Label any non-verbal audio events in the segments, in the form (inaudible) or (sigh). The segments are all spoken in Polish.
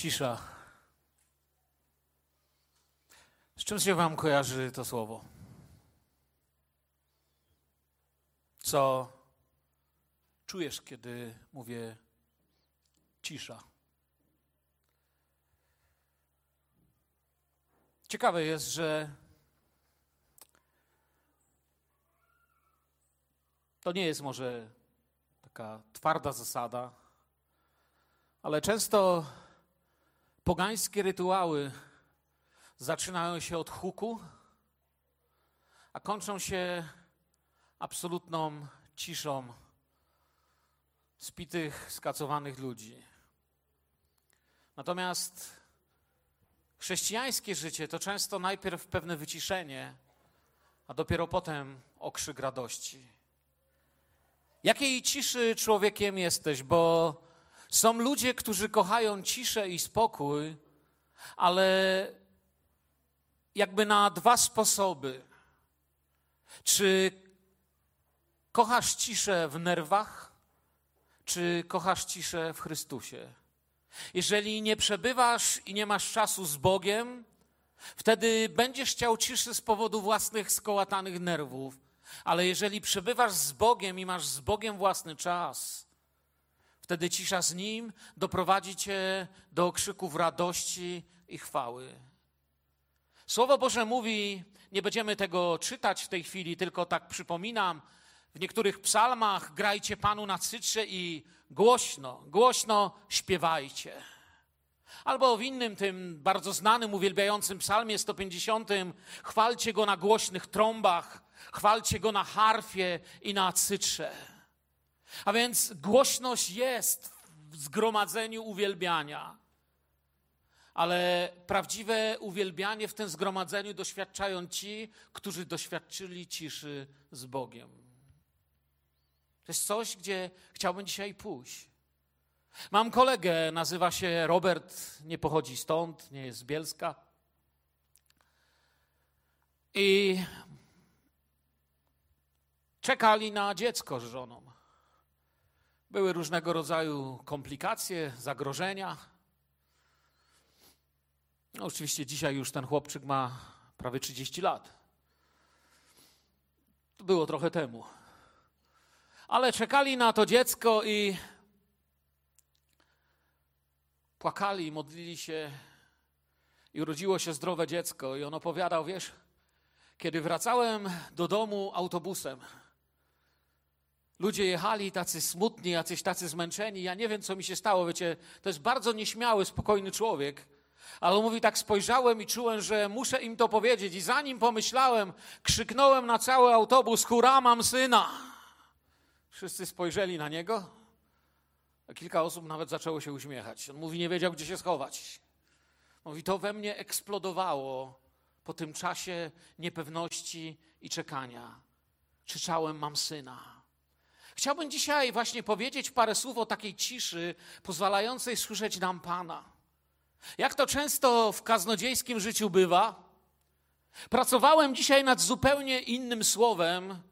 Cisza. Z czym się Wam kojarzy to słowo? Co czujesz, kiedy mówię cisza? Ciekawe jest, że to nie jest może taka twarda zasada, ale często pogańskie rytuały zaczynają się od huku, a kończą się absolutną ciszą spitych, skacowanych ludzi. Natomiast chrześcijańskie życie to często najpierw pewne wyciszenie, a dopiero potem okrzyk radości. Jakiej ciszy człowiekiem jesteś? Bo są ludzie, którzy kochają ciszę i spokój, ale jakby na dwa sposoby. Czy kochasz ciszę w nerwach, czy kochasz ciszę w Chrystusie? Jeżeli nie przebywasz i nie masz czasu z Bogiem, wtedy będziesz chciał ciszy z powodu własnych skołatanych nerwów. Ale jeżeli przebywasz z Bogiem i masz z Bogiem własny czas, wtedy cisza z Nim doprowadzi cię do okrzyków radości i chwały. Słowo Boże mówi, nie będziemy tego czytać w tej chwili, tylko tak przypominam, w niektórych psalmach grajcie Panu na cytrze i głośno, głośno śpiewajcie. Albo w innym, tym bardzo znanym, uwielbiającym psalmie 150, chwalcie Go na głośnych trąbach, chwalcie Go na harfie i na cytrze. A więc głośność jest w zgromadzeniu uwielbiania ale prawdziwe uwielbianie w tym zgromadzeniu doświadczają ci, którzy doświadczyli ciszy z Bogiem. To jest coś, gdzie chciałbym dzisiaj pójść. Mam kolegę, nazywa się Robert, nie pochodzi stąd, nie jest z Bielska. I czekali na dziecko z żoną. Były różnego rodzaju komplikacje, zagrożenia. No, oczywiście dzisiaj już ten chłopczyk ma prawie 30 lat. To było trochę temu. Ale czekali na to dziecko i płakali, modlili się i urodziło się zdrowe dziecko. I on opowiadał, wiesz, kiedy wracałem do domu autobusem, ludzie jechali tacy smutni, jacyś tacy zmęczeni. Ja nie wiem, co mi się stało. Wiecie, to jest bardzo nieśmiały, spokojny człowiek. Ale on mówi, tak spojrzałem i czułem, że muszę im to powiedzieć. I zanim pomyślałem, krzyknąłem na cały autobus, hurra, mam syna. Wszyscy spojrzeli na niego, a kilka osób nawet zaczęło się uśmiechać. On mówi, nie wiedział, gdzie się schować. Mówi, to we mnie eksplodowało po tym czasie niepewności i czekania. Krzyczałem, mam syna. Chciałbym dzisiaj właśnie powiedzieć parę słów o takiej ciszy pozwalającej słyszeć nam Pana. Jak to często w kaznodziejskim życiu bywa, pracowałem dzisiaj nad zupełnie innym słowem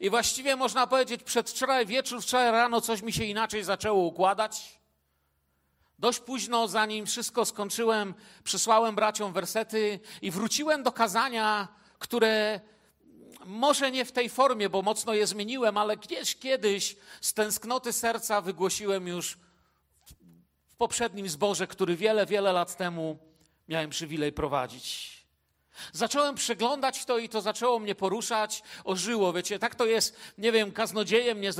i właściwie można powiedzieć przedwczoraj wieczór, wczoraj rano coś mi się inaczej zaczęło układać. Dość późno, zanim wszystko skończyłem, przysłałem braciom wersety i wróciłem do kazania, które może nie w tej formie, bo mocno je zmieniłem, ale gdzieś kiedyś z tęsknoty serca wygłosiłem już poprzednim zborze, który wiele, wiele lat temu miałem przywilej prowadzić. Zacząłem przeglądać to i to zaczęło mnie poruszać, ożyło. Wiecie, tak to jest, nie wiem, kaznodzieje mnie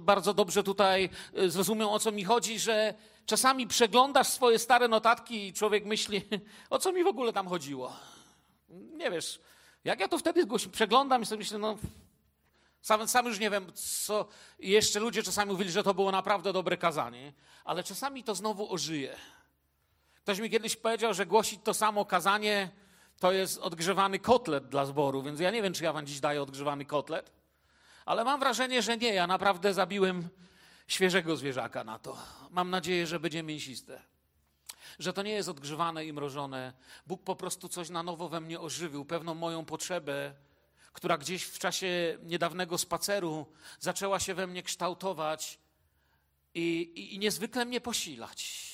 bardzo dobrze tutaj y, zrozumiał, o co mi chodzi, że czasami przeglądasz swoje stare notatki i człowiek myśli, (laughs) o co mi w ogóle tam chodziło. Nie wiesz, jak ja to wtedy przeglądam i sobie myślę, no sam, sam już nie wiem, co. Jeszcze ludzie czasami mówili, że to było naprawdę dobre kazanie, ale czasami to znowu ożyje. Ktoś mi kiedyś powiedział, że głosić to samo kazanie to jest odgrzewany kotlet dla zboru, więc ja nie wiem, czy ja wam dziś daję odgrzewany kotlet, ale mam wrażenie, że nie. Ja naprawdę zabiłem świeżego zwierzaka na to. Mam nadzieję, że będzie mięsiste. Że to nie jest odgrzewane i mrożone. Bóg po prostu coś na nowo we mnie ożywił, pewną moją potrzebę która gdzieś w czasie niedawnego spaceru zaczęła się we mnie kształtować i, i, i niezwykle mnie posilać.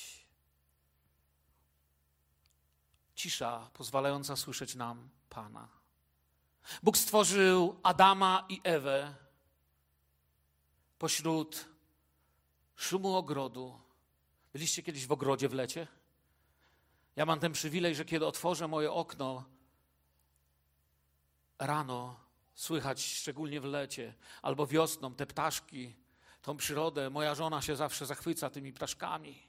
cisza pozwalająca słyszeć nam Pana. Bóg stworzył Adama i Ewę pośród szumu ogrodu. Byliście kiedyś w ogrodzie w lecie? Ja mam ten przywilej, że kiedy otworzę moje okno rano, słychać szczególnie w lecie albo wiosną te ptaszki, tą przyrodę. Moja żona się zawsze zachwyca tymi ptaszkami.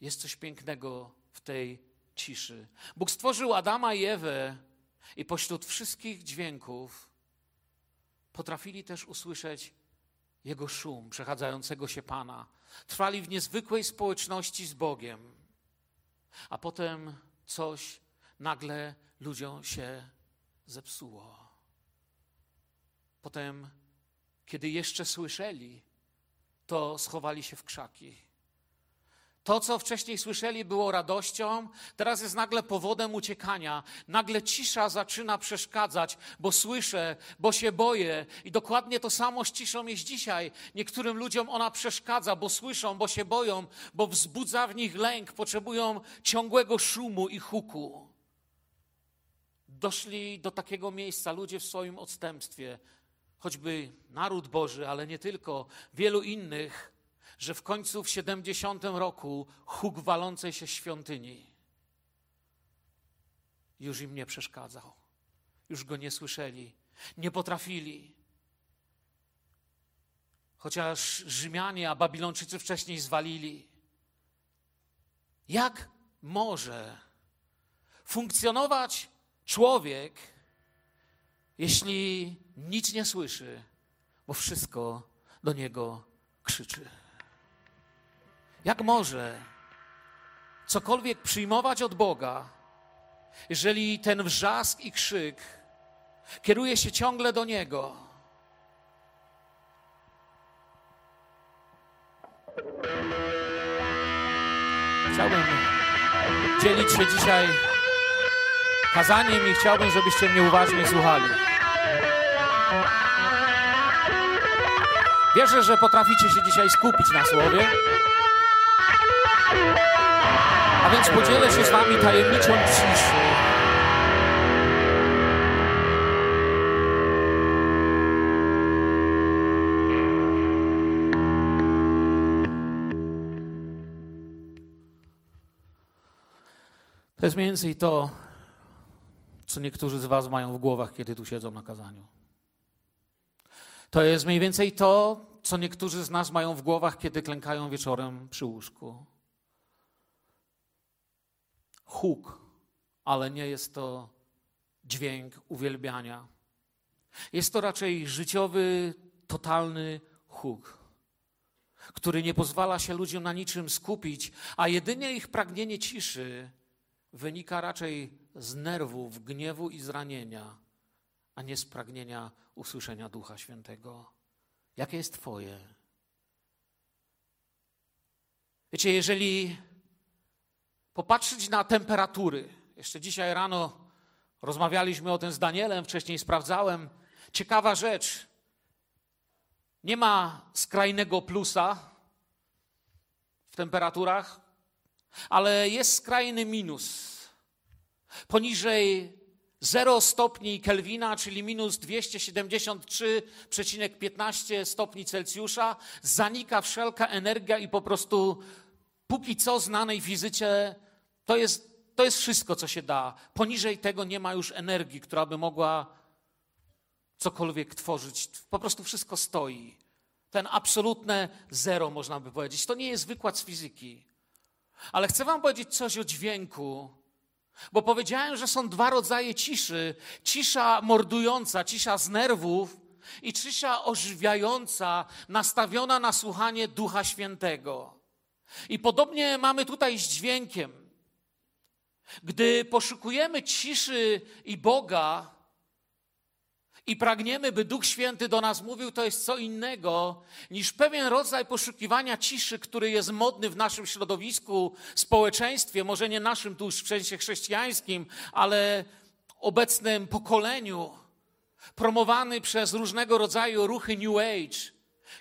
Jest coś pięknego w tej ciszy. Bóg stworzył Adama i Ewę i pośród wszystkich dźwięków potrafili też usłyszeć jego szum przechadzającego się Pana. Trwali w niezwykłej społeczności z Bogiem. A potem coś nagle ludziom się zepsuło. Potem, kiedy jeszcze słyszeli, to schowali się w krzaki. To, co wcześniej słyszeli, było radością, teraz jest nagle powodem uciekania. Nagle cisza zaczyna przeszkadzać, bo słyszę, bo się boję. I dokładnie to samo z ciszą jest dzisiaj. Niektórym ludziom ona przeszkadza, bo słyszą, bo się boją, bo wzbudza w nich lęk, potrzebują ciągłego szumu i huku. Doszli do takiego miejsca ludzie w swoim odstępstwie, choćby naród Boży, ale nie tylko, wielu innych że w końcu w 70 roku huk walącej się świątyni już im nie przeszkadzał. Już go nie słyszeli, nie potrafili. Chociaż Rzymianie, a Babilończycy wcześniej zwalili. Jak może funkcjonować człowiek, jeśli nic nie słyszy, bo wszystko do niego krzyczy? Jak może cokolwiek przyjmować od Boga, jeżeli ten wrzask i krzyk kieruje się ciągle do Niego? Chciałbym dzielić się dzisiaj kazaniem i chciałbym, żebyście mnie uważnie słuchali. Wierzę, że potraficie się dzisiaj skupić na słowie. A więc podzielę się z Wami tajemniczą ciszy. To jest mniej więcej to, co niektórzy z Was mają w głowach, kiedy tu siedzą na kazaniu. To jest mniej więcej to, co niektórzy z nas mają w głowach, kiedy klękają wieczorem przy łóżku huk, ale nie jest to dźwięk uwielbiania. Jest to raczej życiowy, totalny huk, który nie pozwala się ludziom na niczym skupić, a jedynie ich pragnienie ciszy wynika raczej z nerwów, gniewu i zranienia, a nie z pragnienia usłyszenia Ducha Świętego. Jakie jest Twoje? Wiecie, jeżeli popatrzeć na temperatury. Jeszcze dzisiaj rano rozmawialiśmy o tym z Danielem, wcześniej sprawdzałem. Ciekawa rzecz. Nie ma skrajnego plusa w temperaturach, ale jest skrajny minus. Poniżej 0 stopni Kelwina, czyli minus 273,15 stopni Celsjusza, zanika wszelka energia i po prostu póki co znanej fizyce to jest, to jest wszystko, co się da. Poniżej tego nie ma już energii, która by mogła cokolwiek tworzyć. Po prostu wszystko stoi. Ten absolutne zero, można by powiedzieć. To nie jest wykład z fizyki. Ale chcę Wam powiedzieć coś o dźwięku, bo powiedziałem, że są dwa rodzaje ciszy: cisza mordująca, cisza z nerwów i cisza ożywiająca, nastawiona na słuchanie Ducha Świętego. I podobnie mamy tutaj z dźwiękiem. Gdy poszukujemy ciszy i Boga i pragniemy, by Duch Święty do nas mówił, to jest co innego niż pewien rodzaj poszukiwania ciszy, który jest modny w naszym środowisku, społeczeństwie, może nie naszym tu w sensie chrześcijańskim, ale obecnym pokoleniu, promowany przez różnego rodzaju ruchy New Age,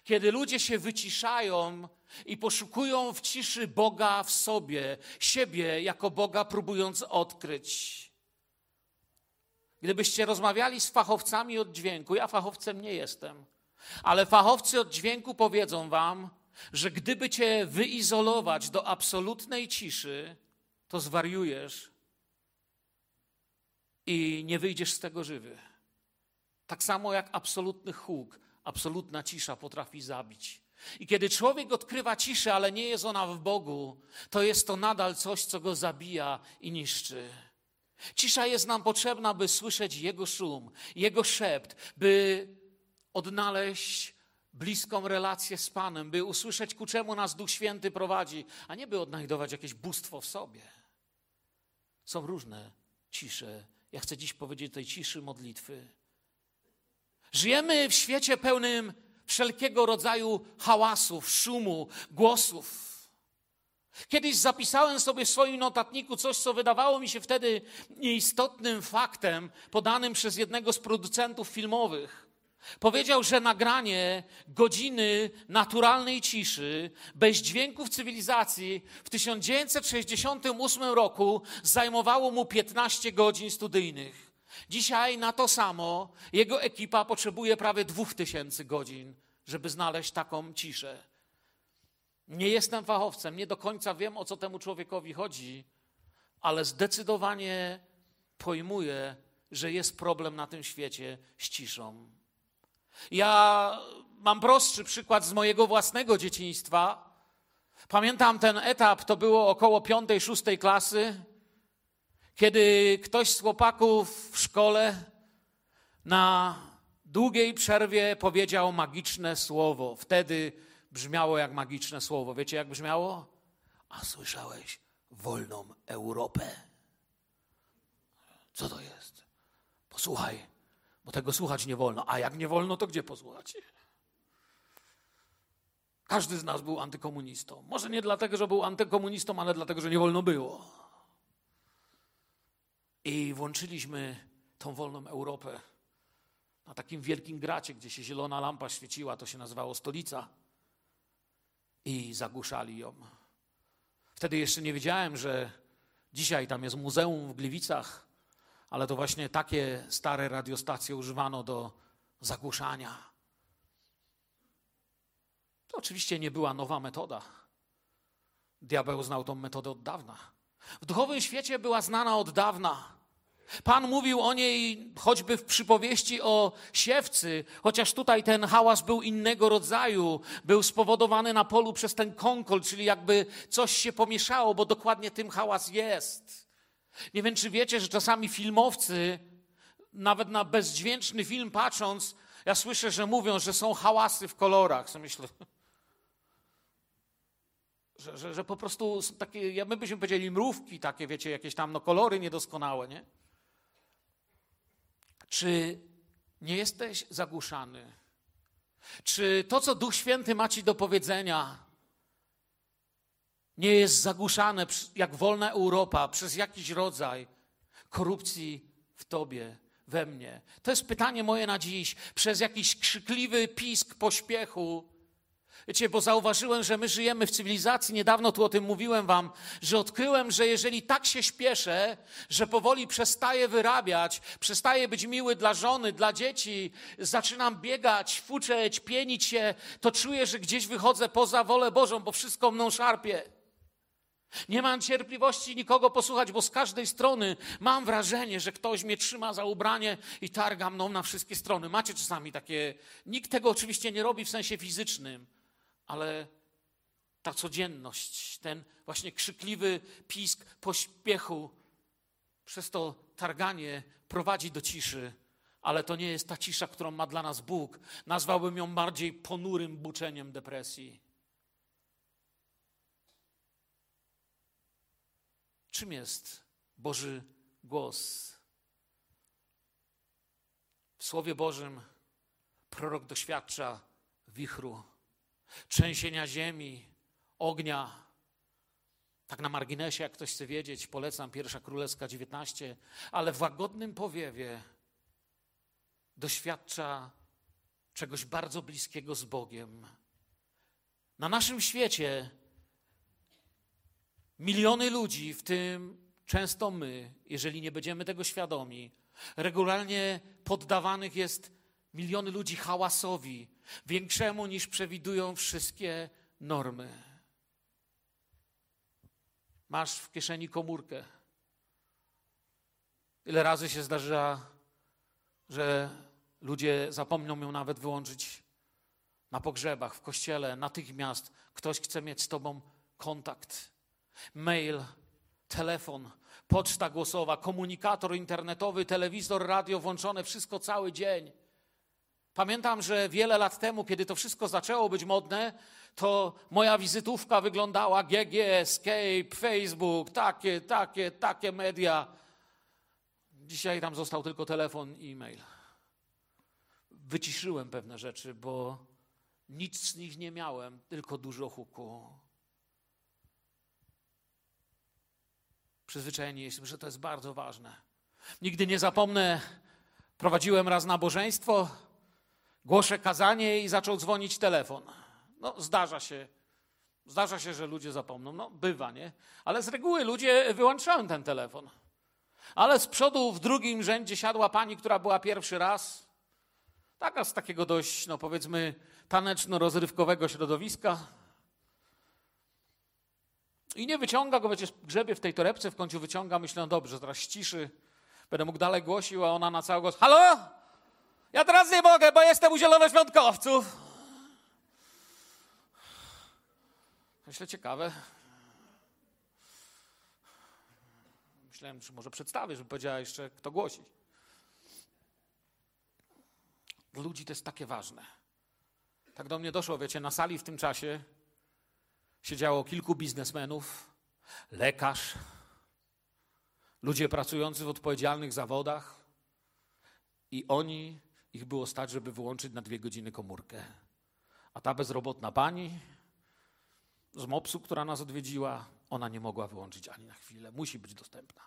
kiedy ludzie się wyciszają i poszukują w ciszy Boga w sobie, siebie jako Boga próbując odkryć. Gdybyście rozmawiali z fachowcami od dźwięku, ja fachowcem nie jestem, ale fachowcy od dźwięku powiedzą wam, że gdyby cię wyizolować do absolutnej ciszy, to zwariujesz i nie wyjdziesz z tego żywy. Tak samo jak absolutny huk, absolutna cisza potrafi zabić. I kiedy człowiek odkrywa ciszę, ale nie jest ona w Bogu, to jest to nadal coś, co go zabija i niszczy. Cisza jest nam potrzebna, by słyszeć Jego szum, Jego szept, by odnaleźć bliską relację z Panem, by usłyszeć, ku czemu nas Duch Święty prowadzi, a nie by odnajdować jakieś bóstwo w sobie. Są różne cisze. Ja chcę dziś powiedzieć tej ciszy modlitwy. Żyjemy w świecie pełnym wszelkiego rodzaju hałasów, szumu, głosów. Kiedyś zapisałem sobie w swoim notatniku coś, co wydawało mi się wtedy nieistotnym faktem, podanym przez jednego z producentów filmowych. Powiedział, że nagranie godziny naturalnej ciszy, bez dźwięków cywilizacji w 1968 roku zajmowało mu 15 godzin studyjnych. Dzisiaj na to samo jego ekipa potrzebuje prawie 2000 godzin, żeby znaleźć taką ciszę. Nie jestem fachowcem, nie do końca wiem, o co temu człowiekowi chodzi, ale zdecydowanie pojmuję, że jest problem na tym świecie z ciszą. Ja mam prostszy przykład z mojego własnego dzieciństwa. Pamiętam ten etap, to było około piątej, szóstej klasy, kiedy ktoś z chłopaków w szkole na długiej przerwie powiedział magiczne słowo. Wtedy brzmiało jak magiczne słowo. Wiecie, jak brzmiało? A słyszałeś wolną Europę? Co to jest? Posłuchaj, bo tego słuchać nie wolno. A jak nie wolno, to gdzie posłuchać? Każdy z nas był antykomunistą. Może nie dlatego, że był antykomunistą, ale dlatego, że nie wolno było. I włączyliśmy tą wolną Europę na takim wielkim gracie, gdzie się zielona lampa świeciła, to się nazywało stolica i zagłuszali ją. Wtedy jeszcze nie wiedziałem, że dzisiaj tam jest muzeum w Gliwicach, ale to właśnie takie stare radiostacje używano do zagłuszania. To oczywiście nie była nowa metoda. Diabeł znał tą metodę od dawna. W duchowym świecie była znana od dawna. Pan mówił o niej choćby w przypowieści o siewcy, chociaż tutaj ten hałas był innego rodzaju, był spowodowany na polu przez ten konkol, czyli jakby coś się pomieszało, bo dokładnie tym hałas jest. Nie wiem, czy wiecie, że czasami filmowcy, nawet na bezdźwięczny film patrząc, ja słyszę, że mówią, że są hałasy w kolorach. Co myślę, że, że, że po prostu takie, my byśmy powiedzieli mrówki takie, wiecie, jakieś tam no, kolory niedoskonałe, nie? Czy nie jesteś zagłuszany? Czy to, co Duch Święty ma ci do powiedzenia, nie jest zagłuszane jak wolna Europa przez jakiś rodzaj korupcji w tobie, we mnie? To jest pytanie moje na dziś. Przez jakiś krzykliwy pisk pośpiechu, Wiecie, bo zauważyłem, że my żyjemy w cywilizacji, niedawno tu o tym mówiłem wam, że odkryłem, że jeżeli tak się śpieszę, że powoli przestaję wyrabiać, przestaję być miły dla żony, dla dzieci, zaczynam biegać, fuczeć, pienić się, to czuję, że gdzieś wychodzę poza wolę Bożą, bo wszystko mną szarpie. Nie mam cierpliwości nikogo posłuchać, bo z każdej strony mam wrażenie, że ktoś mnie trzyma za ubranie i targa mną na wszystkie strony. Macie czasami takie. Nikt tego oczywiście nie robi w sensie fizycznym, ale ta codzienność, ten właśnie krzykliwy pisk pośpiechu, przez to targanie prowadzi do ciszy, ale to nie jest ta cisza, którą ma dla nas Bóg. Nazwałbym ją bardziej ponurym buczeniem depresji. Czym jest Boży głos? W Słowie Bożym prorok doświadcza wichru trzęsienia ziemi, ognia. Tak na marginesie, jak ktoś chce wiedzieć, polecam pierwsza królewska 19, ale w łagodnym powiewie doświadcza czegoś bardzo bliskiego z Bogiem. Na naszym świecie miliony ludzi, w tym często my, jeżeli nie będziemy tego świadomi, regularnie poddawanych jest miliony ludzi hałasowi, większemu niż przewidują wszystkie normy. Masz w kieszeni komórkę. Ile razy się zdarza, że ludzie zapomną ją nawet wyłączyć na pogrzebach, w kościele, natychmiast ktoś chce mieć z tobą kontakt. Mail, telefon, poczta głosowa, komunikator internetowy, telewizor, radio włączone, wszystko cały dzień. Pamiętam, że wiele lat temu, kiedy to wszystko zaczęło być modne, to moja wizytówka wyglądała GG, Escape, Facebook, takie, takie, takie media. Dzisiaj tam został tylko telefon i e-mail. Wyciszyłem pewne rzeczy, bo nic z nich nie miałem, tylko dużo huku. Przyzwyczajeni jesteśmy, że to jest bardzo ważne. Nigdy nie zapomnę, prowadziłem raz nabożeństwo, głoszę kazanie i zaczął dzwonić telefon. No, zdarza się. Zdarza się, że ludzie zapomną. No, bywa, nie? Ale z reguły ludzie wyłączają ten telefon. Ale z przodu w drugim rzędzie siadła pani, która była pierwszy raz. Taka z takiego dość, no powiedzmy, taneczno-rozrywkowego środowiska. I nie wyciąga go, wiecie, grzebie w tej torebce, w końcu wyciąga, myślę, no dobrze, teraz ściszy, będę mógł dalej głosił, a ona na cały głos, halo? Ja teraz nie mogę, bo jestem u zielonoświątkowców. Myślę, ciekawe. Myślałem, że może przedstawię, żeby powiedziała jeszcze, kto głosi. Dla ludzi to jest takie ważne. Tak do mnie doszło, wiecie, na sali w tym czasie siedziało kilku biznesmenów, lekarz, ludzie pracujący w odpowiedzialnych zawodach i oni, ich było stać, żeby wyłączyć na dwie godziny komórkę. A ta bezrobotna pani z MOPS-u, która nas odwiedziła, ona nie mogła wyłączyć ani na chwilę. Musi być dostępna.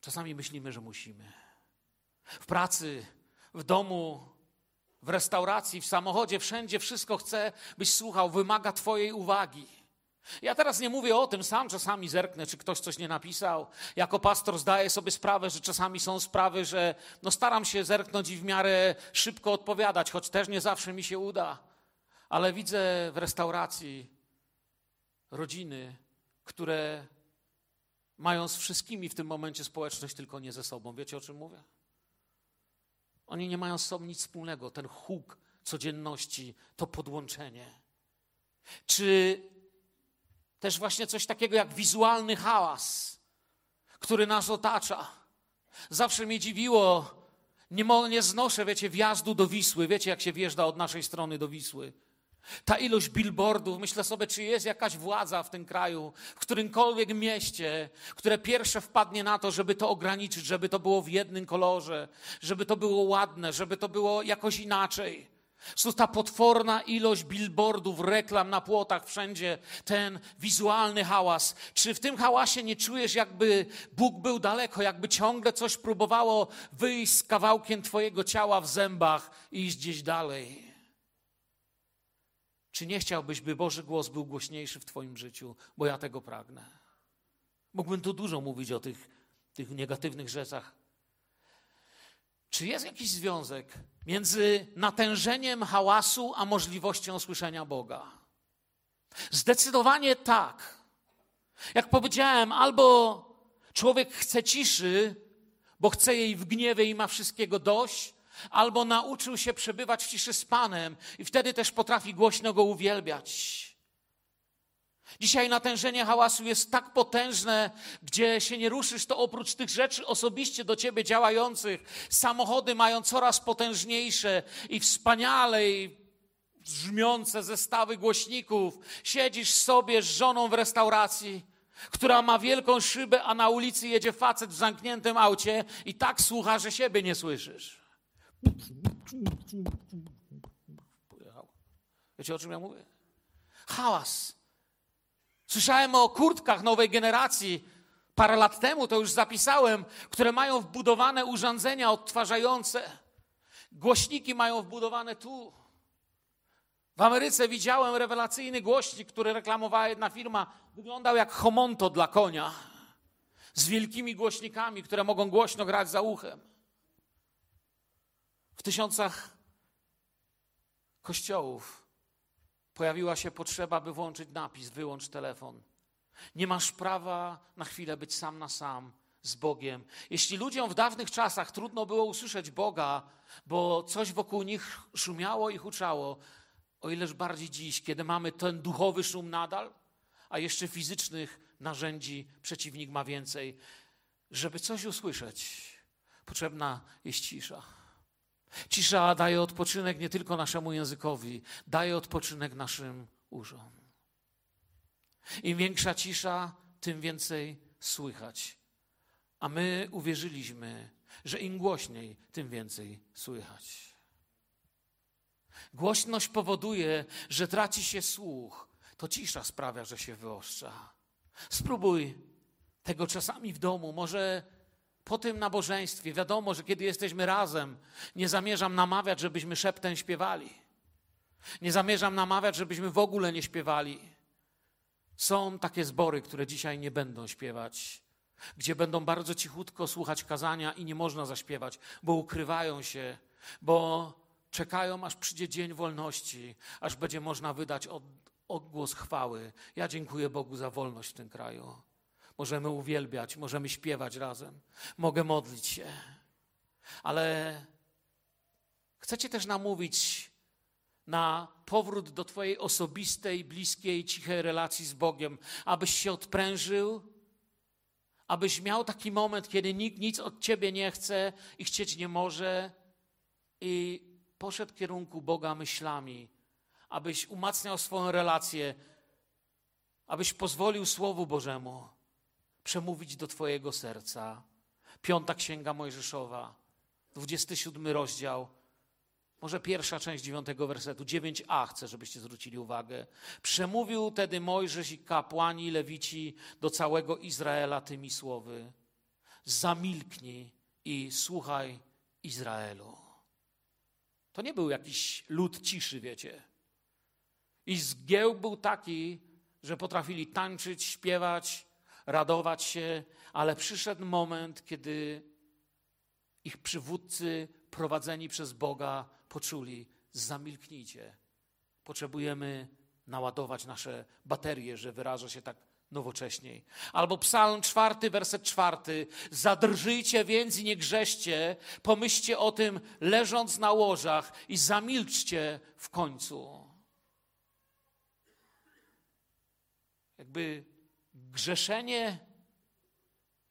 Czasami myślimy, że musimy. W pracy, w domu, w restauracji, w samochodzie, wszędzie wszystko chce, byś słuchał, wymaga Twojej uwagi. Ja teraz nie mówię o tym, sam czasami zerknę, czy ktoś coś nie napisał. Jako pastor zdaję sobie sprawę, że czasami są sprawy, że no staram się zerknąć i w miarę szybko odpowiadać, choć też nie zawsze mi się uda. Ale widzę w restauracji rodziny, które mają z wszystkimi w tym momencie społeczność, tylko nie ze sobą. Wiecie o czym mówię? Oni nie mają z sobą nic wspólnego. Ten huk codzienności, to podłączenie. Czy też właśnie coś takiego jak wizualny hałas, który nas otacza. Zawsze mnie dziwiło, nie, nie znoszę, wiecie, wjazdu do Wisły. Wiecie, jak się wjeżdża od naszej strony do Wisły. Ta ilość billboardów, myślę sobie, czy jest jakaś władza w tym kraju, w którymkolwiek mieście, które pierwsze wpadnie na to, żeby to ograniczyć, żeby to było w jednym kolorze, żeby to było ładne, żeby to było jakoś inaczej. To ta potworna ilość billboardów, reklam na płotach, wszędzie ten wizualny hałas. Czy w tym hałasie nie czujesz, jakby Bóg był daleko, jakby ciągle coś próbowało wyjść z kawałkiem Twojego ciała w zębach i iść gdzieś dalej? Czy nie chciałbyś, by Boży głos był głośniejszy w Twoim życiu, bo ja tego pragnę? Mógłbym tu dużo mówić o tych, tych negatywnych rzeczach. Czy jest jakiś związek między natężeniem hałasu a możliwością słyszenia Boga? Zdecydowanie tak. Jak powiedziałem, albo człowiek chce ciszy, bo chce jej w gniewie i ma wszystkiego dość, albo nauczył się przebywać w ciszy z Panem i wtedy też potrafi głośno Go uwielbiać. Dzisiaj natężenie hałasu jest tak potężne, gdzie się nie ruszysz, to oprócz tych rzeczy osobiście do ciebie działających, samochody mają coraz potężniejsze i wspaniale i brzmiące zestawy głośników. Siedzisz sobie z żoną w restauracji, która ma wielką szybę, a na ulicy jedzie facet w zamkniętym aucie i tak słucha, że siebie nie słyszysz. Pojechał. Wiecie o czym ja mówię? Hałas. Słyszałem o kurtkach nowej generacji. Parę lat temu to już zapisałem, które mają wbudowane urządzenia odtwarzające. Głośniki mają wbudowane tu. W Ameryce widziałem rewelacyjny głośnik, który reklamowała jedna firma. Wyglądał jak homonto dla konia. Z wielkimi głośnikami, które mogą głośno grać za uchem. W tysiącach kościołów pojawiła się potrzeba, by włączyć napis: wyłącz telefon. Nie masz prawa na chwilę być sam na sam z Bogiem. Jeśli ludziom w dawnych czasach trudno było usłyszeć Boga, bo coś wokół nich szumiało i huczało, o ileż bardziej dziś, kiedy mamy ten duchowy szum nadal, a jeszcze fizycznych narzędzi przeciwnik ma więcej, żeby coś usłyszeć, potrzebna jest cisza. Cisza daje odpoczynek nie tylko naszemu językowi, daje odpoczynek naszym uszom. Im większa cisza, tym więcej słychać. A my uwierzyliśmy, że im głośniej, tym więcej słychać. Głośność powoduje, że traci się słuch. To cisza sprawia, że się wyostrza. Spróbuj tego czasami w domu. Może po tym nabożeństwie, wiadomo, że kiedy jesteśmy razem, nie zamierzam namawiać, żebyśmy szeptem śpiewali. Nie zamierzam namawiać, żebyśmy w ogóle nie śpiewali. Są takie zbory, które dzisiaj nie będą śpiewać, gdzie będą bardzo cichutko słuchać kazania i nie można zaśpiewać, bo ukrywają się, bo czekają, aż przyjdzie dzień wolności, aż będzie można wydać od, odgłos chwały. Ja dziękuję Bogu za wolność w tym kraju. Możemy uwielbiać, możemy śpiewać razem, mogę modlić się. Ale chcecie też namówić na powrót do Twojej osobistej, bliskiej, cichej relacji z Bogiem, abyś się odprężył, abyś miał taki moment, kiedy nikt nic od Ciebie nie chce i chcieć nie może, i poszedł w kierunku Boga myślami, abyś umacniał swoją relację, abyś pozwolił Słowu Bożemu przemówić do Twojego serca. Piąta Księga Mojżeszowa, 27 rozdział, może pierwsza część dziewiątego wersetu, 9a chcę, żebyście zwrócili uwagę. Przemówił tedy Mojżesz i kapłani, lewici do całego Izraela tymi słowy. Zamilknij i słuchaj Izraelu. To nie był jakiś lud ciszy, wiecie. I zgiełk był taki, że potrafili tańczyć, śpiewać, radować się, ale przyszedł moment, kiedy ich przywódcy prowadzeni przez Boga poczuli: zamilknijcie. Potrzebujemy naładować nasze baterie, że wyraża się tak nowocześniej. Albo psalm czwarty, werset czwarty. Zadrżyjcie więc i nie grzeszcie, pomyślcie o tym leżąc na łożach i zamilczcie w końcu. Jakby grzeszenie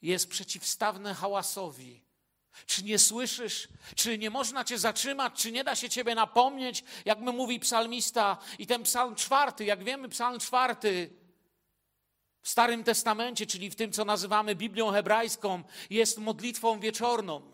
jest przeciwstawne hałasowi. Czy nie słyszysz? Czy nie można cię zatrzymać? Czy nie da się ciebie napomnieć? Jak my mówi psalmista i ten psalm czwarty, jak wiemy, psalm czwarty w Starym Testamencie, czyli w tym, co nazywamy Biblią hebrajską, jest modlitwą wieczorną.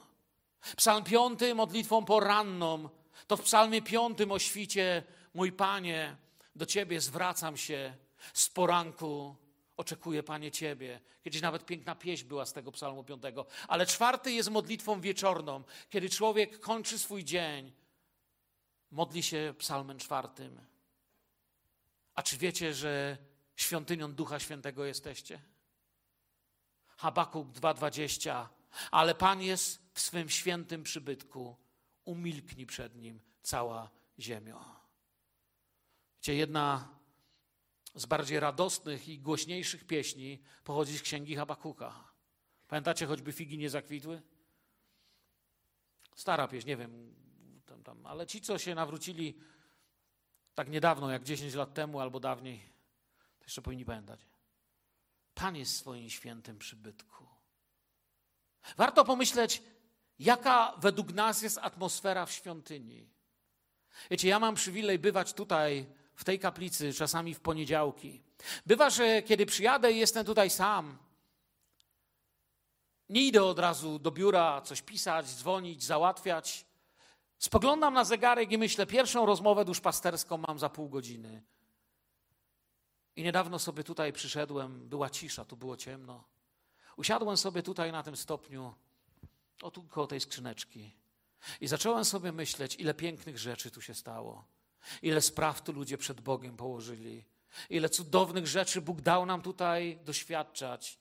Psalm piąty modlitwą poranną. To w psalmie piątym o świcie, mój Panie, do Ciebie zwracam się z poranku. Oczekuję, Panie, Ciebie. Kiedyś nawet piękna pieśń była z tego psalmu piątego. Ale czwarty jest modlitwą wieczorną, kiedy człowiek kończy swój dzień. Modli się psalmem czwartym. A czy wiecie, że świątynią Ducha Świętego jesteście? Habakuk 2:20. Ale Pan jest w swym świętym przybytku. Umilknij przed nim cała ziemia. Wiecie, jedna z bardziej radosnych i głośniejszych pieśni pochodzi z księgi Habakuka. Pamiętacie, choćby figi nie zakwitły? Stara pieśń, nie wiem, tam, tam, ale ci, co się nawrócili tak niedawno, jak 10 lat temu albo dawniej, to jeszcze powinni pamiętać. Pan jest w swoim świętym przybytku. Warto pomyśleć, jaka według nas jest atmosfera w świątyni. Wiecie, ja mam przywilej bywać tutaj w tej kaplicy, czasami w poniedziałki. Bywa, że kiedy przyjadę i jestem tutaj sam, nie idę od razu do biura coś pisać, dzwonić, załatwiać. Spoglądam na zegarek i myślę, pierwszą rozmowę duszpasterską mam za pół godziny. I niedawno sobie tutaj przyszedłem, była cisza, tu było ciemno. Usiadłem sobie tutaj na tym stopniu, o tu koło tej skrzyneczki. I zacząłem sobie myśleć, ile pięknych rzeczy tu się stało. Ile spraw tu ludzie przed Bogiem położyli. Ile cudownych rzeczy Bóg dał nam tutaj doświadczać.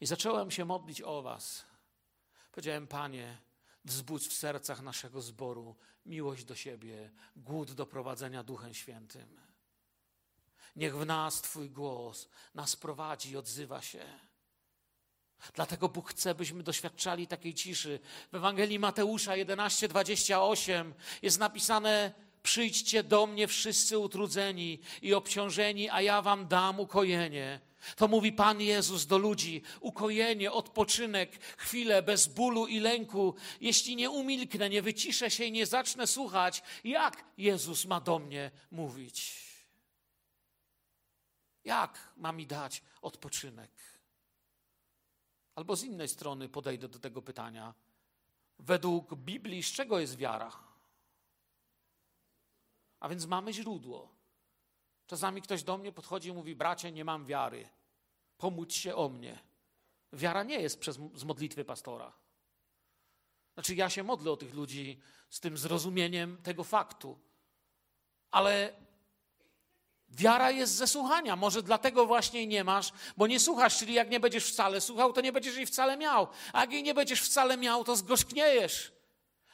I zacząłem się modlić o Was. Powiedziałem, Panie, wzbudź w sercach naszego zboru miłość do siebie, głód do prowadzenia Duchem Świętym. Niech w nas Twój głos nas prowadzi i odzywa się. Dlatego Bóg chce, byśmy doświadczali takiej ciszy. W Ewangelii Mateusza 11:28 jest napisane: Przyjdźcie do mnie wszyscy utrudzeni i obciążeni, a ja wam dam ukojenie. To mówi Pan Jezus do ludzi: ukojenie, odpoczynek, chwilę bez bólu i lęku. Jeśli nie umilknę, nie wyciszę się i nie zacznę słuchać, jak Jezus ma do mnie mówić? Jak ma mi dać odpoczynek? Albo z innej strony podejdę do tego pytania. Według Biblii, z czego jest wiara? A więc mamy źródło. Czasami ktoś do mnie podchodzi i mówi: Bracie, nie mam wiary. Pomódź się o mnie. Wiara nie jest przez, z modlitwy pastora. Znaczy, ja się modlę o tych ludzi z tym zrozumieniem tego faktu. Ale Wiara jest ze słuchania. Może dlatego właśnie nie masz, bo nie słuchasz, czyli jak nie będziesz wcale słuchał, to nie będziesz jej wcale miał. A jak jej nie będziesz wcale miał, to zgorzkniejesz.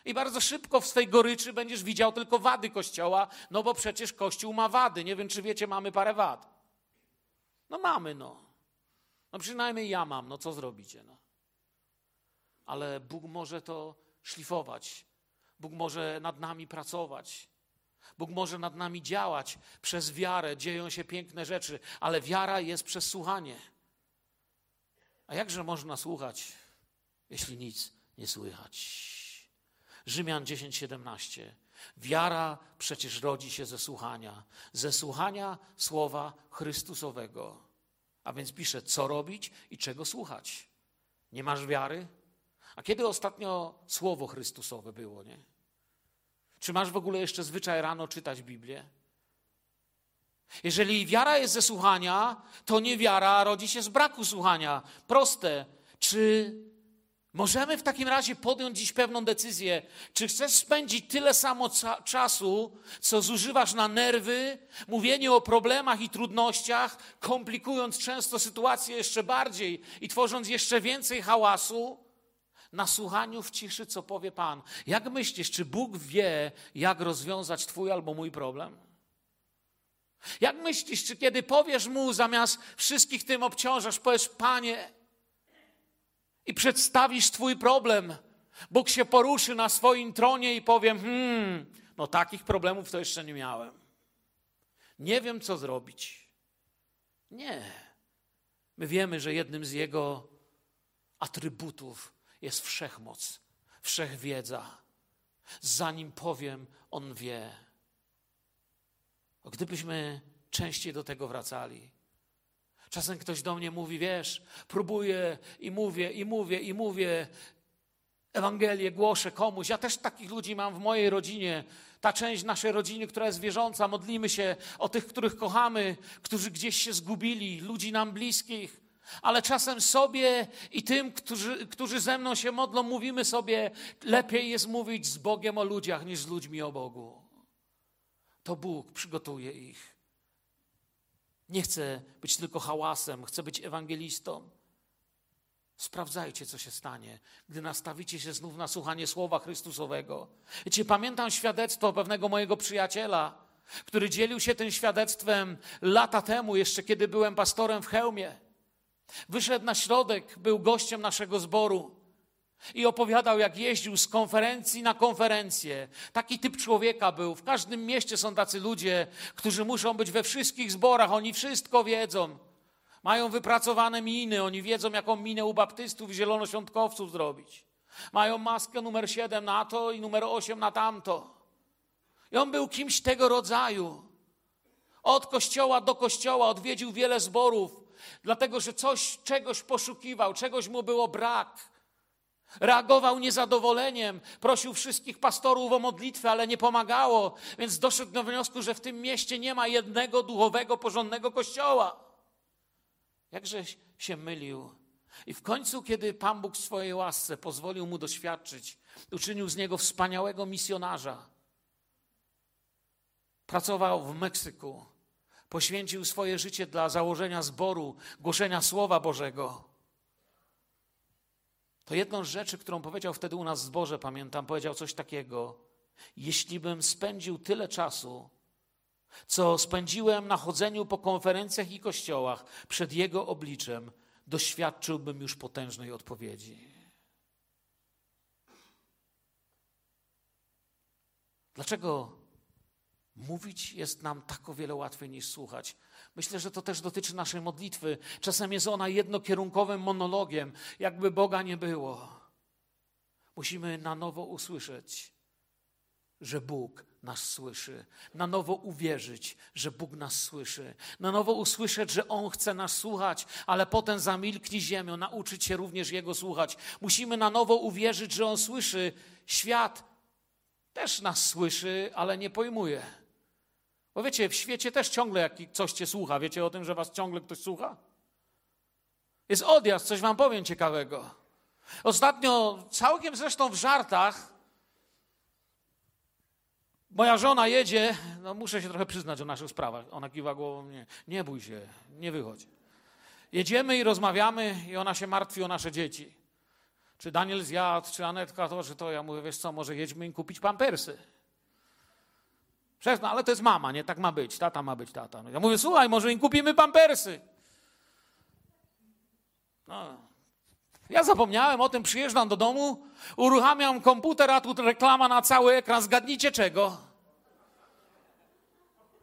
I bardzo szybko w swej goryczy będziesz widział tylko wady Kościoła, no bo przecież Kościół ma wady. Nie wiem, czy wiecie, mamy parę wad. No mamy, no. No przynajmniej ja mam, no co zrobicie, no. Ale Bóg może to szlifować. Bóg może nad nami pracować. Bóg może nad nami działać. Przez wiarę dzieją się piękne rzeczy, ale wiara jest przez słuchanie. A jakże można słuchać, jeśli nic nie słychać? Rzymian 10:17. Wiara przecież rodzi się ze słuchania, ze słuchania słowa Chrystusowego. A więc pisze, co robić i czego słuchać. Nie masz wiary? A kiedy ostatnio słowo Chrystusowe było, nie? Czy masz w ogóle jeszcze zwyczaj rano czytać Biblię? Jeżeli wiara jest ze słuchania, to niewiara rodzi się z braku słuchania. Proste. Czy możemy w takim razie podjąć dziś pewną decyzję? Czy chcesz spędzić tyle samo czasu, co zużywasz na nerwy, mówienie o problemach i trudnościach, komplikując często sytuację jeszcze bardziej i tworząc jeszcze więcej hałasu? na słuchaniu w ciszy, co powie Pan. Jak myślisz, czy Bóg wie, jak rozwiązać Twój albo mój problem? Jak myślisz, czy kiedy powiesz Mu, zamiast wszystkich tym obciążasz, powiesz, Panie, i przedstawisz Twój problem, Bóg się poruszy na swoim tronie i powiem, hmm, no takich problemów to jeszcze nie miałem. Nie wiem, co zrobić. Nie. My wiemy, że jednym z Jego atrybutów jest wszechmoc, wszechwiedza. Zanim powiem, On wie. Gdybyśmy częściej do tego wracali. Czasem ktoś do mnie mówi, wiesz, próbuję i mówię, i mówię, i mówię. Ewangelię głoszę komuś. Ja też takich ludzi mam w mojej rodzinie. Ta część naszej rodziny, która jest wierząca, modlimy się o tych, których kochamy, którzy gdzieś się zgubili, ludzi nam bliskich ale czasem sobie i tym, którzy, którzy ze mną się modlą, mówimy sobie, lepiej jest mówić z Bogiem o ludziach niż z ludźmi o Bogu. To Bóg przygotuje ich. Nie chcę być tylko hałasem, chcę być ewangelistą. Sprawdzajcie, co się stanie, gdy nastawicie się znów na słuchanie słowa Chrystusowego. Wiecie, pamiętam świadectwo pewnego mojego przyjaciela, który dzielił się tym świadectwem lata temu, jeszcze kiedy byłem pastorem w Chełmie. Wyszedł na środek, był gościem naszego zboru i opowiadał, jak jeździł z konferencji na konferencję. Taki typ człowieka był. W każdym mieście są tacy ludzie, którzy muszą być we wszystkich zborach, oni wszystko wiedzą. Mają wypracowane miny, oni wiedzą, jaką minę u baptystów i zielonoświątkowców zrobić. Mają maskę numer 7 na to i numer 8 na tamto. I on był kimś tego rodzaju. Od kościoła do kościoła odwiedził wiele zborów dlatego że coś, czegoś poszukiwał, czegoś mu było brak. Reagował niezadowoleniem, prosił wszystkich pastorów o modlitwę, ale nie pomagało, więc doszedł do wniosku, że w tym mieście nie ma jednego duchowego, porządnego kościoła. Jakże się mylił. I w końcu, kiedy Pan Bóg w swojej łasce pozwolił mu doświadczyć, uczynił z niego wspaniałego misjonarza, pracował w Meksyku, poświęcił swoje życie dla założenia zboru, głoszenia Słowa Bożego. To jedną z rzeczy, którą powiedział wtedy u nas w zborze, pamiętam, powiedział coś takiego. Jeśli bym spędził tyle czasu, co spędziłem na chodzeniu po konferencjach i kościołach przed Jego obliczem, doświadczyłbym już potężnej odpowiedzi. Dlaczego mówić jest nam tak o wiele łatwiej niż słuchać? Myślę, że to też dotyczy naszej modlitwy. Czasem jest ona jednokierunkowym monologiem, jakby Boga nie było. Musimy na nowo usłyszeć, że Bóg nas słyszy, na nowo uwierzyć, że Bóg nas słyszy, na nowo usłyszeć, że On chce nas słuchać, ale potem zamilknij ziemią, nauczyć się również Jego słuchać. Musimy na nowo uwierzyć, że On słyszy. Świat też nas słyszy, ale nie pojmuje. Bo wiecie, w świecie też ciągle coś cię słucha. Wiecie o tym, że was ciągle ktoś słucha? Jest odjazd, coś wam powiem ciekawego. Ostatnio, całkiem zresztą w żartach, moja żona jedzie, no muszę się trochę przyznać o naszych sprawach. Ona kiwa głową, nie, nie bój się, nie wychodź. Jedziemy i rozmawiamy i ona się martwi o nasze dzieci. Czy Daniel zjadł, czy Anetka to, czy to. Ja mówię, wiesz co, może jedźmy im kupić pampersy. Przecież, no ale to jest mama, nie? Tak ma być, tata ma być tata. Ja mówię, słuchaj, może im kupimy pampersy. No. Ja zapomniałem o tym, przyjeżdżam do domu, uruchamiam komputer, a tu reklama na cały ekran. Zgadnijcie czego?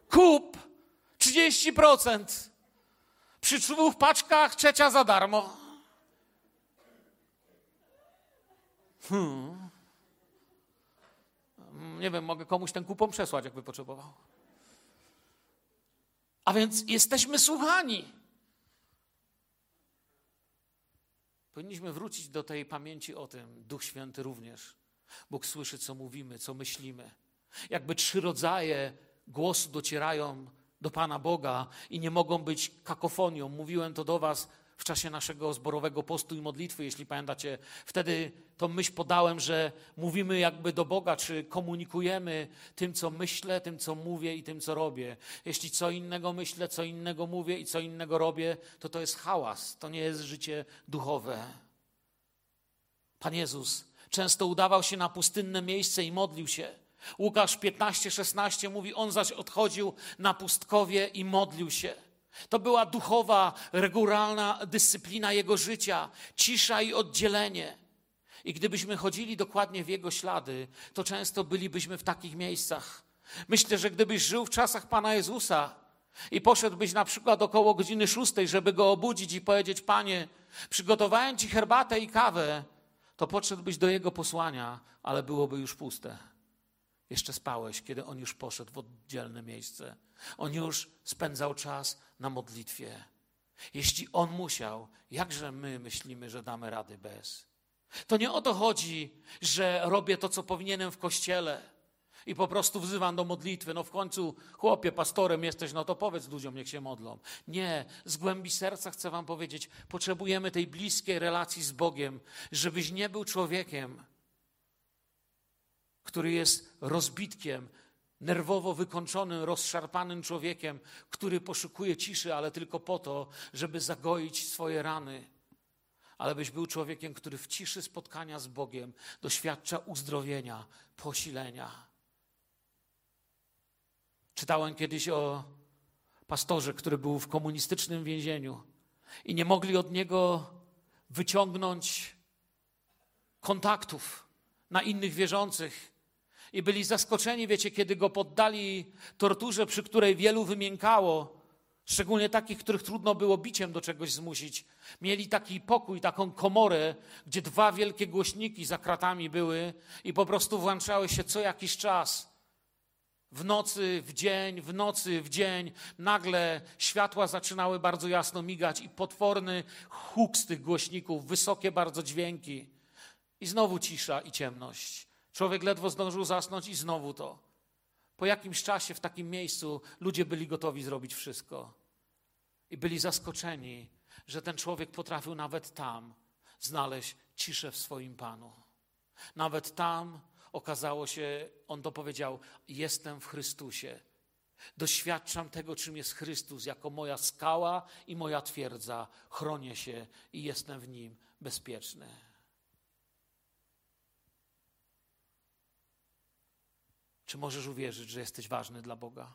Kup 30%. Przy dwóch paczkach trzecia za darmo. Hmm. Nie wiem, mogę komuś ten kupon przesłać, jakby potrzebował. A więc jesteśmy słuchani. Powinniśmy wrócić do tej pamięci o tym. Duch Święty również. Bóg słyszy, co mówimy, co myślimy. Jakby trzy rodzaje głosu docierają do Pana Boga i nie mogą być kakofonią. Mówiłem to do Was w czasie naszego zborowego postu i modlitwy, jeśli pamiętacie. Wtedy tą myśl podałem, że mówimy jakby do Boga, czy komunikujemy tym, co myślę, tym, co mówię i tym, co robię. Jeśli co innego myślę, co innego mówię i co innego robię, to to jest hałas, to nie jest życie duchowe. Pan Jezus często udawał się na pustynne miejsce i modlił się. Łukasz 15-16 mówi, on zaś odchodził na pustkowie i modlił się. To była duchowa, regularna dyscyplina jego życia, cisza i oddzielenie. I gdybyśmy chodzili dokładnie w jego ślady, to często bylibyśmy w takich miejscach. Myślę, że gdybyś żył w czasach Pana Jezusa i poszedłbyś na przykład około godziny szóstej, żeby go obudzić i powiedzieć: Panie, przygotowałem ci herbatę i kawę, to podszedłbyś do jego posłania, ale byłoby już puste. Jeszcze spałeś, kiedy on już poszedł w oddzielne miejsce. On już spędzał czas na modlitwie. Jeśli on musiał, jakże my myślimy, że damy rady bez? To nie o to chodzi, że robię to, co powinienem w kościele i po prostu wzywam do modlitwy. No w końcu, chłopie, pastorem jesteś, no to powiedz ludziom, niech się modlą. Nie, z głębi serca chcę Wam powiedzieć, potrzebujemy tej bliskiej relacji z Bogiem, żebyś nie był człowiekiem, który jest rozbitkiem, nerwowo wykończonym, rozszarpanym człowiekiem, który poszukuje ciszy, ale tylko po to, żeby zagoić swoje rany. Ale byś był człowiekiem, który w ciszy spotkania z Bogiem doświadcza uzdrowienia, posilenia. Czytałem kiedyś o pastorze, który był w komunistycznym więzieniu i nie mogli od niego wyciągnąć kontaktów na innych wierzących i byli zaskoczeni, wiecie, kiedy go poddali torturze, przy której wielu wymiękało, szczególnie takich, których trudno było biciem do czegoś zmusić. Mieli taki pokój, taką komorę, gdzie dwa wielkie głośniki za kratami były i po prostu włączały się co jakiś czas. W nocy, w dzień, w nocy, w dzień, nagle światła zaczynały bardzo jasno migać i potworny huk z tych głośników, wysokie bardzo dźwięki. I znowu cisza i ciemność. Człowiek ledwo zdążył zasnąć i znowu to. Po jakimś czasie w takim miejscu ludzie byli gotowi zrobić wszystko. I byli zaskoczeni, że ten człowiek potrafił nawet tam znaleźć ciszę w swoim Panu. Nawet tam okazało się, on to powiedział: Jestem w Chrystusie Doświadczam tego, czym jest Chrystus, jako moja skała i moja twierdza. Chronię się i jestem w nim bezpieczny. Czy możesz uwierzyć, że jesteś ważny dla Boga?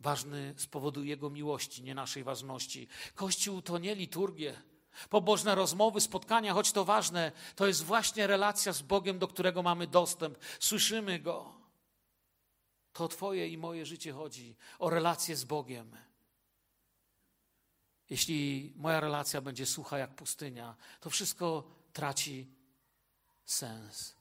Ważny z powodu Jego miłości, nie naszej ważności. Kościół to nie liturgie, pobożne rozmowy, spotkania, choć to ważne, to jest właśnie relacja z Bogiem, do którego mamy dostęp. Słyszymy Go. To Twoje i moje życie chodzi, o relację z Bogiem. Jeśli moja relacja będzie sucha jak pustynia, to wszystko traci sens.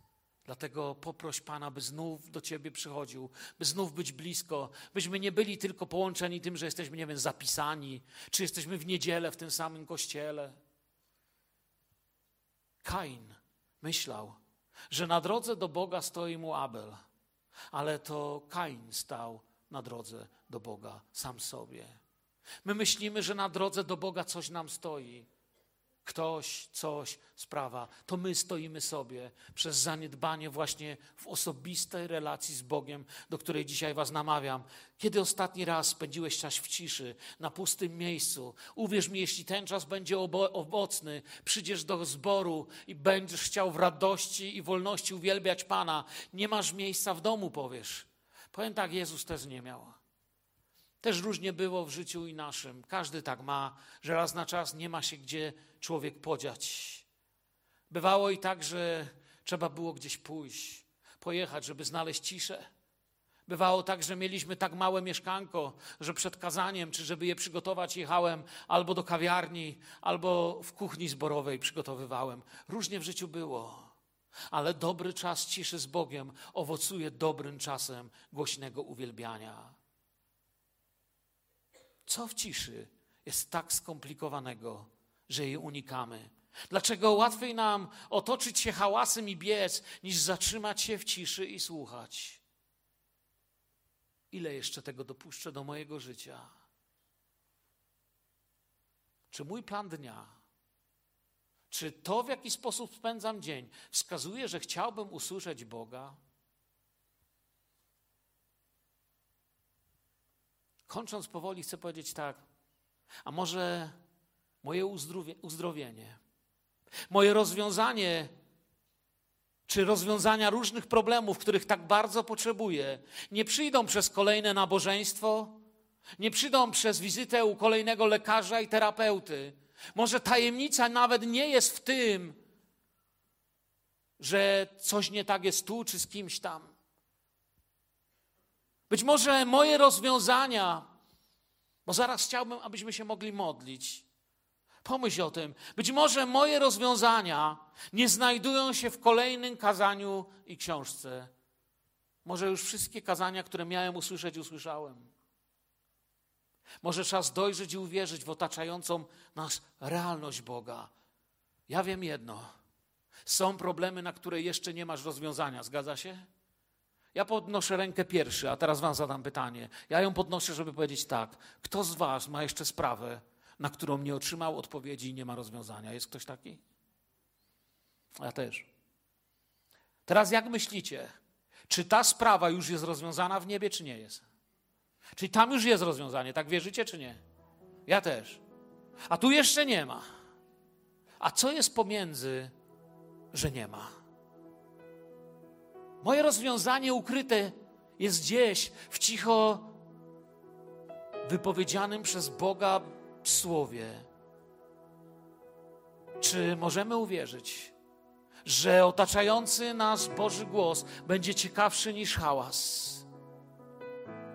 Dlatego poproś Pana, by znów do Ciebie przychodził, by znów być blisko, byśmy nie byli tylko połączeni tym, że jesteśmy, nie wiem, zapisani, czy jesteśmy w niedzielę w tym samym kościele. Kain myślał, że na drodze do Boga stoi mu Abel, ale to Kain stał na drodze do Boga sam sobie. My myślimy, że na drodze do Boga coś nam stoi ktoś, coś, sprawa, to my stoimy sobie przez zaniedbanie właśnie w osobistej relacji z Bogiem, do której dzisiaj Was namawiam. Kiedy ostatni raz spędziłeś czas w ciszy, na pustym miejscu? Uwierz mi, jeśli ten czas będzie owocny, przyjdziesz do zboru i będziesz chciał w radości i wolności uwielbiać Pana, nie masz miejsca w domu, powiesz. Powiem tak, Jezus też nie miał. Też różnie było w życiu i naszym. Każdy tak ma, że raz na czas nie ma się gdzie człowiek podziać. Bywało i tak, że trzeba było gdzieś pójść, pojechać, żeby znaleźć ciszę. Bywało tak, że mieliśmy tak małe mieszkanko, że przed kazaniem, czy żeby je przygotować, jechałem albo do kawiarni, albo w kuchni zborowej przygotowywałem. Różnie w życiu było. Ale dobry czas ciszy z Bogiem owocuje dobrym czasem głośnego uwielbiania. Co w ciszy jest tak skomplikowanego, że jej unikamy? Dlaczego łatwiej nam otoczyć się hałasem i biec, niż zatrzymać się w ciszy i słuchać? Ile jeszcze tego dopuszczę do mojego życia? Czy mój plan dnia, czy to, w jaki sposób spędzam dzień, wskazuje, że chciałbym usłyszeć Boga? Kończąc powoli, chcę powiedzieć tak. A może moje uzdrowienie, moje rozwiązanie, czy rozwiązania różnych problemów, których tak bardzo potrzebuję, nie przyjdą przez kolejne nabożeństwo, nie przyjdą przez wizytę u kolejnego lekarza i terapeuty. Może tajemnica nawet nie jest w tym, że coś nie tak jest tu czy z kimś tam. Być może moje rozwiązania, bo zaraz chciałbym, abyśmy się mogli modlić. Pomyśl o tym. Być może moje rozwiązania nie znajdują się w kolejnym kazaniu i książce. Może już wszystkie kazania, które miałem usłyszeć, usłyszałem. Może czas dojrzeć i uwierzyć w otaczającą nas realność Boga. Ja wiem jedno. Są problemy, na które jeszcze nie masz rozwiązania. Zgadza się? Ja podnoszę rękę pierwszy, a teraz Wam zadam pytanie. Ja ją podnoszę, żeby powiedzieć tak. Kto z Was ma jeszcze sprawę, na którą nie otrzymał odpowiedzi i nie ma rozwiązania? Jest ktoś taki? Ja też. Teraz jak myślicie, czy ta sprawa już jest rozwiązana w niebie, czy nie jest? Czyli tam już jest rozwiązanie, tak wierzycie, czy nie? Ja też. A tu jeszcze nie ma. A co jest pomiędzy, że nie ma? Moje rozwiązanie ukryte jest gdzieś w cicho wypowiedzianym przez Boga słowie. Czy możemy uwierzyć, że otaczający nas Boży głos będzie ciekawszy niż hałas?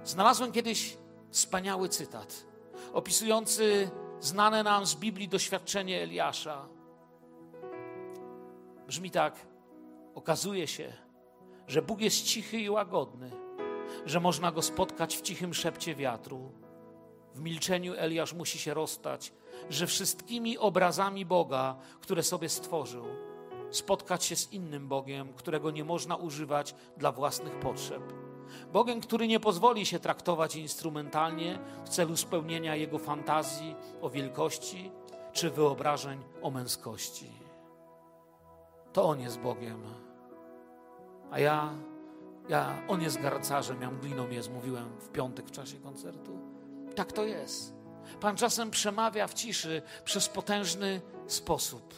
Znalazłem kiedyś wspaniały cytat opisujący znane nam z Biblii doświadczenie Eliasza. Brzmi tak: Okazuje się, że Bóg jest cichy i łagodny, że można go spotkać w cichym szepcie wiatru. W milczeniu Eliasz musi się rozstać, że wszystkimi obrazami Boga, które sobie stworzył, spotkać się z innym Bogiem, którego nie można używać dla własnych potrzeb. Bogiem, który nie pozwoli się traktować instrumentalnie w celu spełnienia jego fantazji o wielkości czy wyobrażeń o męskości. To On jest Bogiem a ja Ja, on jest garcarzem, ja mgliną jest, mówiłem w piątek w czasie koncertu. Tak to jest. Pan czasem przemawia w ciszy przez potężny sposób.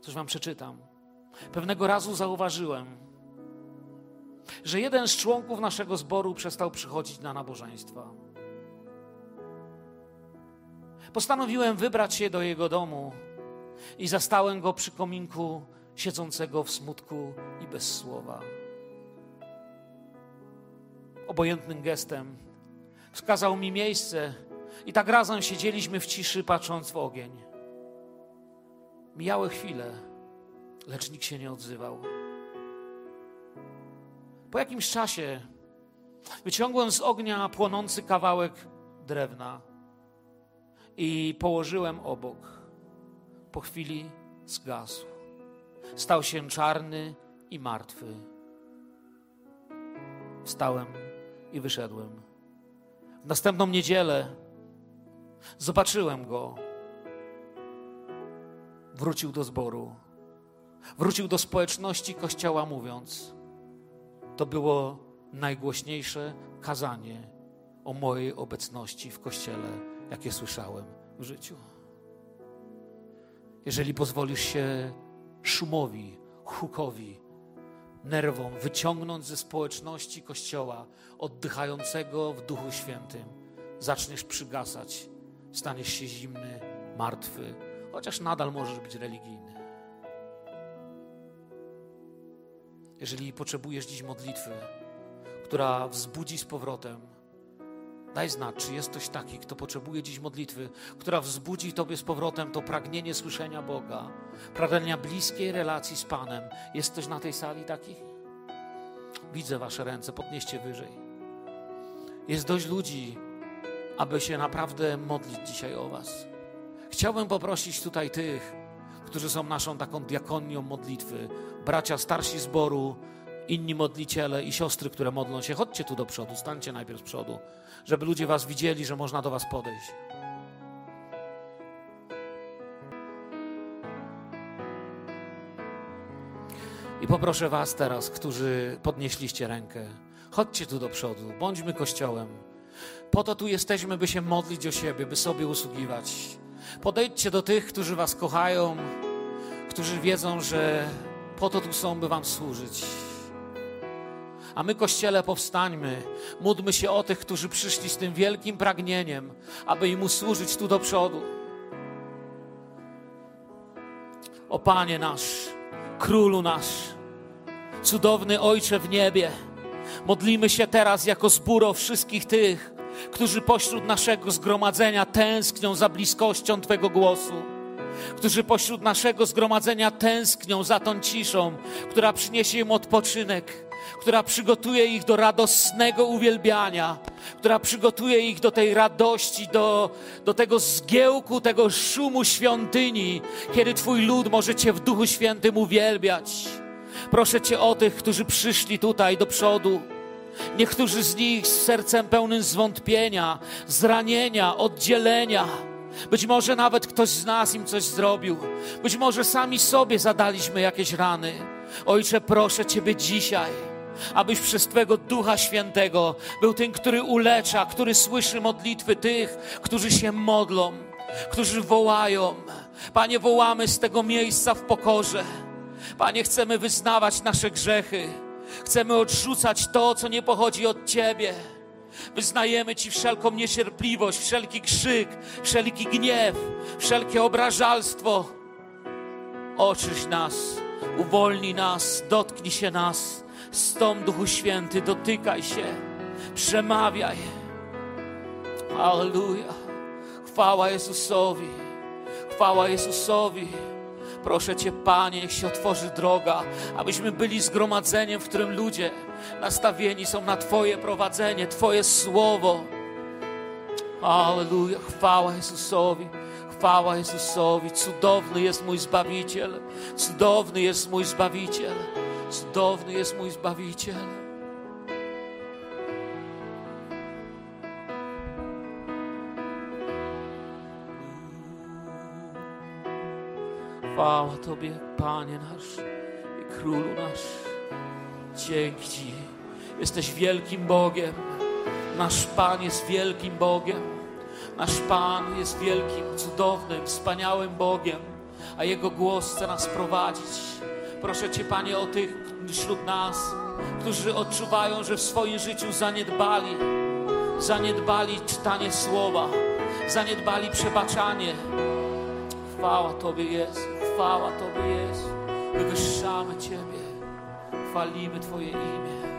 Coś wam przeczytam. Pewnego razu zauważyłem, że jeden z członków naszego zboru przestał przychodzić na nabożeństwa. Postanowiłem wybrać się do jego domu i zastałem go przy kominku, siedzącego w smutku i bez słowa. Obojętnym gestem wskazał mi miejsce i tak razem siedzieliśmy w ciszy, patrząc w ogień. Mijały chwile, lecz nikt się nie odzywał. Po jakimś czasie wyciągłem z ognia płonący kawałek drewna i położyłem obok. Po chwili zgasł. Stał się czarny i martwy. Wstałem i wyszedłem. W następną niedzielę zobaczyłem go. Wrócił do zboru. Wrócił do społeczności kościoła, mówiąc: To było najgłośniejsze kazanie o mojej obecności w kościele, jakie słyszałem w życiu. Jeżeli pozwolisz się szumowi, hukowi, nerwom wyciągnąć ze społeczności Kościoła, oddychającego w Duchu Świętym, zaczniesz przygasać, staniesz się zimny, martwy, chociaż nadal możesz być religijny. Jeżeli potrzebujesz dziś modlitwy, która wzbudzi z powrotem, daj znać, czy jest ktoś taki, kto potrzebuje dziś modlitwy, która wzbudzi Tobie z powrotem to pragnienie słyszenia Boga, pragnienia bliskiej relacji z Panem. Jest ktoś na tej sali taki? Widzę Wasze ręce, podnieście wyżej. Jest dość ludzi, aby się naprawdę modlić dzisiaj o Was. Chciałbym poprosić tutaj tych, którzy są naszą taką diakonią modlitwy, bracia starsi zboru, inni modliciele i siostry, które modlą się. Chodźcie tu do przodu, stańcie najpierw z przodu, żeby ludzie Was widzieli, że można do Was podejść. I poproszę Was teraz, którzy podnieśliście rękę, chodźcie tu do przodu, bądźmy kościołem. Po to tu jesteśmy, by się modlić o siebie, by sobie usługiwać. Podejdźcie do tych, którzy Was kochają, którzy wiedzą, że po to tu są, by Wam służyć. A my, Kościele, powstańmy, módlmy się o tych, którzy przyszli z tym wielkim pragnieniem, aby im usłużyć tu do przodu. O Panie nasz, Królu nasz, cudowny Ojcze w niebie, modlimy się teraz jako zbór o wszystkich tych, którzy pośród naszego zgromadzenia tęsknią za bliskością Twego głosu, którzy pośród naszego zgromadzenia tęsknią za tą ciszą, która przyniesie im odpoczynek, która przygotuje ich do radosnego uwielbiania, która przygotuje ich do tej radości, do, do tego zgiełku, tego szumu świątyni, kiedy Twój lud może Cię w Duchu Świętym uwielbiać. Proszę Cię o tych, którzy przyszli tutaj do przodu. Niektórzy z nich z sercem pełnym zwątpienia, zranienia, oddzielenia. Być może nawet ktoś z nas im coś zrobił. Być może sami sobie zadaliśmy jakieś rany. Ojcze, proszę Ciebie dzisiaj, abyś przez Twego Ducha Świętego był tym, który ulecza, który słyszy modlitwy tych, którzy się modlą, którzy wołają. Panie, wołamy z tego miejsca w pokorze. Panie, chcemy wyznawać nasze grzechy. Chcemy odrzucać to, co nie pochodzi od Ciebie. Wyznajemy Ci wszelką niecierpliwość, wszelki krzyk, wszelki gniew, wszelkie obrażalstwo. Oczyś nas, uwolnij nas, dotknij się nas. Stąd, Duchu Święty, dotykaj się, przemawiaj. Alleluja. Chwała Jezusowi. Chwała Jezusowi. Proszę Cię, Panie, niech się otworzy droga, abyśmy byli zgromadzeniem, w którym ludzie nastawieni są na Twoje prowadzenie, Twoje słowo. Aleluja, chwała Jezusowi, chwała Jezusowi. Cudowny jest mój Zbawiciel, cudowny jest mój Zbawiciel, cudowny jest mój Zbawiciel. Chwała Tobie, Panie nasz i Królu nasz. Dzięki Ci. Jesteś wielkim Bogiem. Nasz Pan jest wielkim Bogiem. Nasz Pan jest wielkim, cudownym, wspaniałym Bogiem, a Jego głos chce nas prowadzić. Proszę Cię, Panie, o tych wśród nas, którzy odczuwają, że w swoim życiu zaniedbali, zaniedbali czytanie słowa, zaniedbali przebaczanie. Chwała Tobie Jezu, chwała Tobie Jezu. Wywyższamy Ciebie, chwalimy Twoje imię.